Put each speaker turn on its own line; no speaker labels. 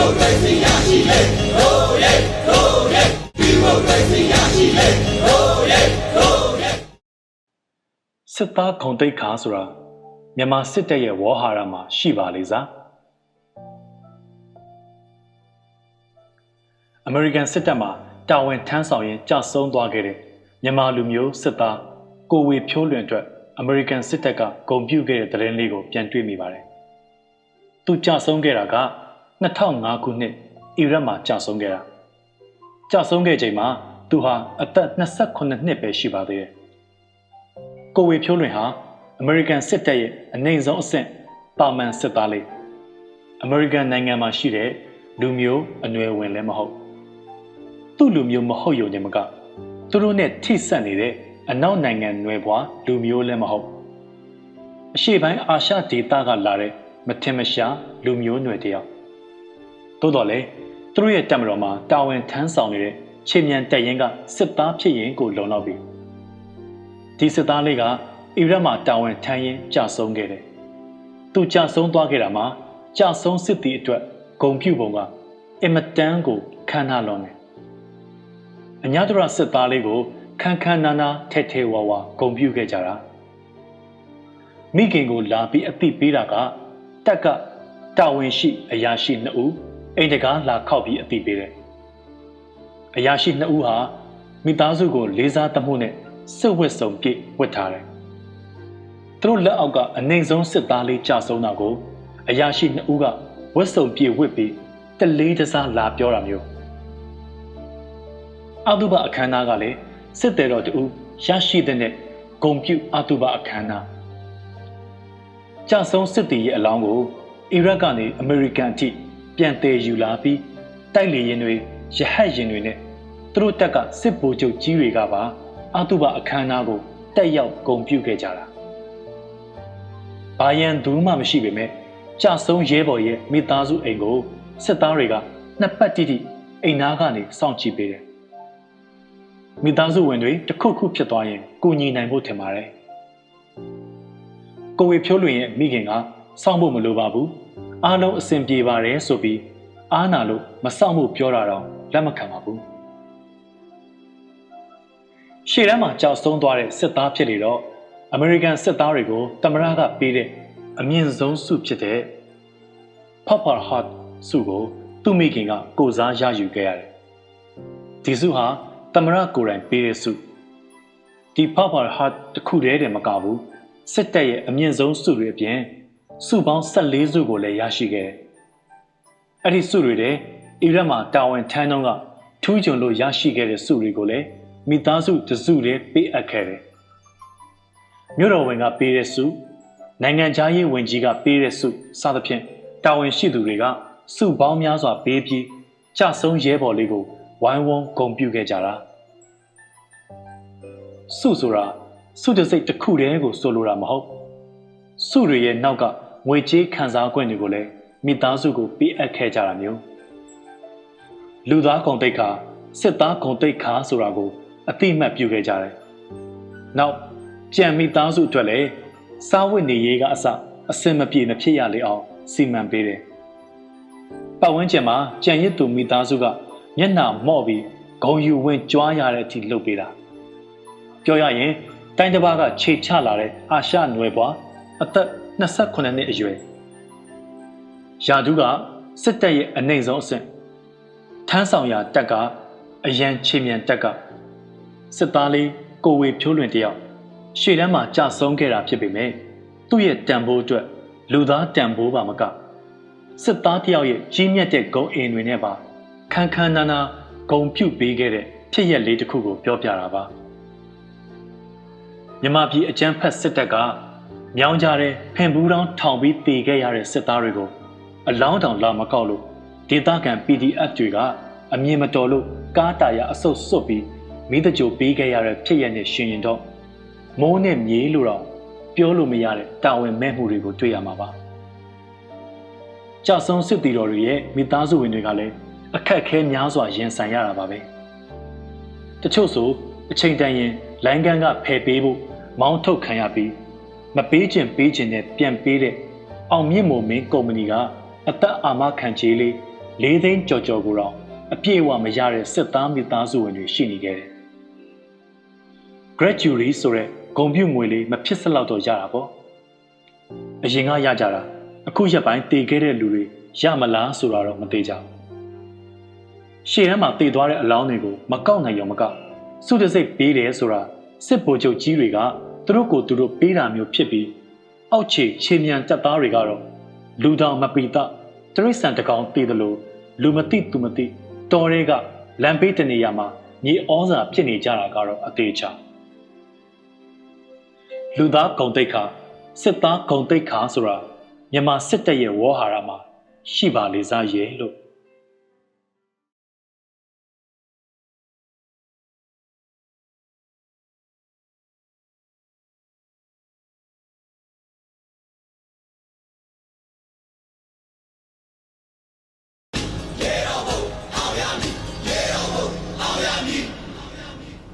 မိုကရေစီရရှိလေဟိုးရဲဟိုးရဲဒီမိုကရေစီရရှိလေဟိုးရဲဟိုးရဲ
စစ်သားခုံတိတ်ခါဆိုတာမြန်မာစစ်တပ်ရဲ့ဝေါ်ဟာရမှာရှိပါလေစားအမေရိကန်စစ်တပ်မှာတာဝန်ထမ်းဆောင်ရင်းကြာဆုံးသွားခဲ့တဲ့မြန်မာလူမျိုးစစ်သားကိုဝေဖြိုးလွင်အတွက်အမေရိကန်စစ်တပ်ကဂုံပြုခဲ့တဲ့သတင်းလေးကိုပြန်တွေ့မိပါတယ်။သူကြာဆုံးခဲ့တာက 2005ခုနှစ်အီရတ်မှာကြာဆုံးခဲ့တာ။ကြာဆုံးခဲ့ချိန်မှာသူဟာအသက်28နှစ်ပဲရှိပါသေးတယ်။ကိုဝေဖြိုးလွင်ဟာအမေရိကန်စစ်တပ်ရဲ့အနိုင်ဆုံးအဆင့်ပါမန်စစ်သားလေးအမေရိကန်နိုင်ငံမှာရှိတဲ့လူမျိုးအနွယ်ဝင်လည်းမဟုတ်သူ့လူမျိုးမဟုတ်ယုံနေမကသူတို့နဲ့ထိစပ်နေတဲ့အနောက်နိုင်ငံနွယ်ဘွားလူမျိုးလည်းမဟုတ်အရှေ့ပိုင်းအာရှဒေသကလာတဲ့မထင်မရှားလူမျိုးနွယ်တယောက် သို့တော်လည်းသူတို့ရဲ့တပ်မတော်မှာတာဝန်ထမ်းဆောင်နေတဲ့ချင်းမြန်တပ်ရင်ကစစ်သားဖြစ်ရင်ကိုလုံလောက်ပြီဒီစစ်သားလေးကအီရတ်မှာတာဝန်ထမ်းရင်းကြာဆုံးခဲ့တယ်သူကြာဆုံးသွားခဲ့တာမှာကြာဆုံးစစ်သည်အတွက်ဂုံပြုပုံကအင်မတန်ကိုခမ်းနားလွန်တယ်အညာတရစစ်သားလေးကိုခန်းခန်းနာနာထဲထဲဝါဝါဂုံပြုခဲ့ကြတာမိခင်ကိုလာပြီးအသိပေးတာကတက်ကတာဝန်ရှိအရာရှိနှစ်ဦး အိမ်တကားလာခောက်ပြီးအသိပေးတယ်အရာရှိနှစ်ဦးဟာမိသားစုကိုလေးစားသမှုနဲ့စစ်ဝတ်စုံပြည့်ဝတ်ထားတယ်သူတို့လက်အောက်ကအနိုင်ဆုံးစစ်သားလေးကြာဆုံးတာကိုအရာရှိနှစ်ဦးကဝတ်စုံပြည့်ဝတ်ပြီးတလေးတစားလာပြောတာမျိုးအတုပအခမ်းအနားကလည်းစစ်တယ်တော်တူရရှိတဲ့နဲ့ဂုံပြုအတုပအခမ်းအနားကြဆုံးစစ်တီရဲ့အလောင်းကိုအီရတ်ကနေအမေရိကန်အထိ ပြန်တည်ယူလာပြီးတိုက်လေရင်တွေရဟတ်ရင်တွေနဲ့သူတို့တက်ကစစ်ဗိုလ်ချုပ်ကြီးတွေကပါအတုပအခမ်းအနားကိုတက်ရောက်ဂုံပြုခဲ့ကြတာဘာယံဘူးမှမရှိပေမဲ့ကြဆုံးရဲဘော်ရဲ့မိသားစုအိမ်ကိုစစ်သားတွေကနှစ်ပတ်တိတိအိမ်သားကနေစောင့်ကြည့်ပေးတယ်မိသားစုဝင်တွေတစ်ခုခုဖြစ်သွားရင်ကူညီနိုင်ဖို့ထင်ပါတယ်။ကိုဝေဖြိုးလွင်ရဲ့မိခင်ကစောင့်ဖို့မလိုပါဘူး။ အားလုံးအဆင်ပြေပါတယ်ဆိုပြီးအားနာလို့မစောင့်ဖို့ပြောတာတော့လက်မခံပါဘူး။ရှေ့တန်းမှာကြောက်ဆုံးသွားတဲ့စစ်သားဖြစ်လေတော့အမေရိကန်စစ်သားတွေကိုတမရကပေးတဲ့အမြင့်ဆုံးဆုဖြစ်တဲ့ Purple Heart ဆုကိုသူ့မိခင်ကကိုစားရယူခဲ့ရတယ်။ဒီဆုဟာသမရကိုယ်တိုင်ပေးတဲ့ဆုဒီဖဖာဟာတခုတည်းတည်းမကဘူးစစ်တပ်ရဲ့အမြင့်ဆုံးဆုတွေအပြင် ဆုပေါင်း14ဆုကိုလည်းရရှိခဲ့တယ်။အဲ့ဒီဆုတွေတဲ့အီရတ်မှာတာဝန်ထမ်းတော့ကထူးချွန်လို့ရရှိခဲ့တဲ့ဆုတွေကိုလည်းမိသားစုတစုလည်းပေးအပ်ခဲ့တယ်။မြို့တော်ဝင်ကပေးတဲ့ဆုနိုင်ငံခြားရေးဝန်ကြီးကပေးတဲ့ဆုစသဖြင့်တာဝန်ရှိသူတွေကဆုပေါင်းများစွာပေးပြီးကြဆုံးရဲဘော်လေးကိုဝိုင်းဝန်းဂုံပြုခဲ့ကြတာစုဆိုတာစုတစိတ်တစ်ခုတည်းကိုဆိုလိုတာမဟုတ်စုတွေရဲ့နောက်က ငွေကြေးခံစား권တွေကိုလည်းမိသားစုကိုပေးအပ်ခဲ့ကြတာမျိုးလူသားကုန်တိတ်ခါစစ်သားကုန်တိတ်ခါဆိုတာကိုအတိမတ်ပြုခဲ့ကြတယ်နောက်ကြံမိသားစုအတွက်လည်းစားဝတ်နေရေးကအစအစင်မပြေမဖြစ်ရလေအောင်စီမံပေးတယ်ပတ်ဝန်းကျင်မှာကြံရစ်သူမိသားစုကမျက်နှာမော့ပြီးဂုံယူဝင်ကြွားရတဲ့အထိလှုပ်ပေးတာပြောရရင်တိုင်းတစ်ပါးကခြေချလာတဲ့အာရှနွယ်ပွားအသက် 28နှစ်အရွယ်ယာဒူးကစစ်တပ်ရဲ့အနိုင်ဆုံးအဆင့်ထမ်းဆောင်ရာတက်ကအရန်ချေမြန်တက်ကစစ်သားလေးကိုဝေဖြိုးလွင်တယောက်ရှေ့တန်းမှာကြာဆုံးခဲ့တာဖြစ်ပေမဲ့သူ့ရဲ့တန်ဖိုးအတွက်လူသားတန်ဖိုးပါမကစစ်သားတယောက်ရဲ့ကြီးမြတ်တဲ့ဂုံအင်တွေနဲ့ပါခန်းခန်းနာနာဂုံပြုတ်ပေးခဲ့တဲ့ဖြစ်ရက်လေးတစ်ခုကိုပြောပြတာပါမြမပြည်အကြမ်းဖက်စစ်တပ်က မြောင်းကြတဲ့ဖင်ဘူးတောင်းထောင်ပြီးတည်ခဲ့ရတဲ့စစ်သားတွေကိုအလောင်းတောင်လာမကောက်လို့ဒေသခံ PDF တွေကအမြင်မတော်လို့ကားတာရအဆုတ်စွတ်ပြီးမိတကြိုပေးခဲ့ရတဲ့ဖြစ်ရက်နဲ့ရှင်ရင်တော့မိုးနဲ့မြေးလို့တော့ပြောလို့မရတဲ့တာဝန်မဲ့မှုတွေကိုတွေ့ရမှာပါ။ကြဆုံစစ်တီတော်တွေရဲ့မိသားစုဝင်တွေကလည်းအခက်ခဲများစွာရင်ဆိုင်ရတာပါပဲတချို့ဆိုအချိန်တန်ရင်လိုင်းကန်းကဖယ်ပေးဖို့မောင်းထုတ်ခံရပြီး မပေးခြင်းပေးခြင်းနဲ့ပြန်ပေးတဲ့အောင်မြင့်မိုမင်းကုမ္ပဏီကအသက်အာမခံကြေးလေး၄သိန်းကြော်ကြော်ကိုတော့အပြည့်အဝမရတဲ့စစ်သားမိသားစုဝင်တွေရှိနေခဲ့တယ်။ gratuity ဆိုတဲ့ဂုံပြုတ်ငွေလေးမဖြစ်စလောက်တော့ရတာပေါ့။အရင်ကရကြတာအခုရက်ပိုင်းတည်ခဲ့တဲ့လူတွေရမလားဆိုတာတော့မသိကြဘူး။ရှေ့တန်းမှာတည်သွားတဲ့အလောင်းတွေကိုမကောက်နိုင်ရောမကောက်စုတစိတ်ပေးတယ်ဆိုတာစစ်ဗိုလ်ချုပ်ကြီးတွေက သူတို့ကိုသူတို့ပေးတာမျိုးဖြစ်ပြီးအောက်ခြေခြေမြန်တက်သားတွေကတော့လူတောင်မပီတတရိษံတကောင်တည်တယ်လို့လူမသိသူမသိတော်တွေကလမ်းဘေးတနေရာမှာမြေဩဇာဖြစ်နေကြတာကတော့အသေးချာလူသားဂုံတိတ်ခါစစ်သားဂုံတိတ်ခါဆိုတာမြန်မာစစ်တပ်ရဲ့ဝေါ်ဟာရမှာရှိပါလေစားရဲ့လို့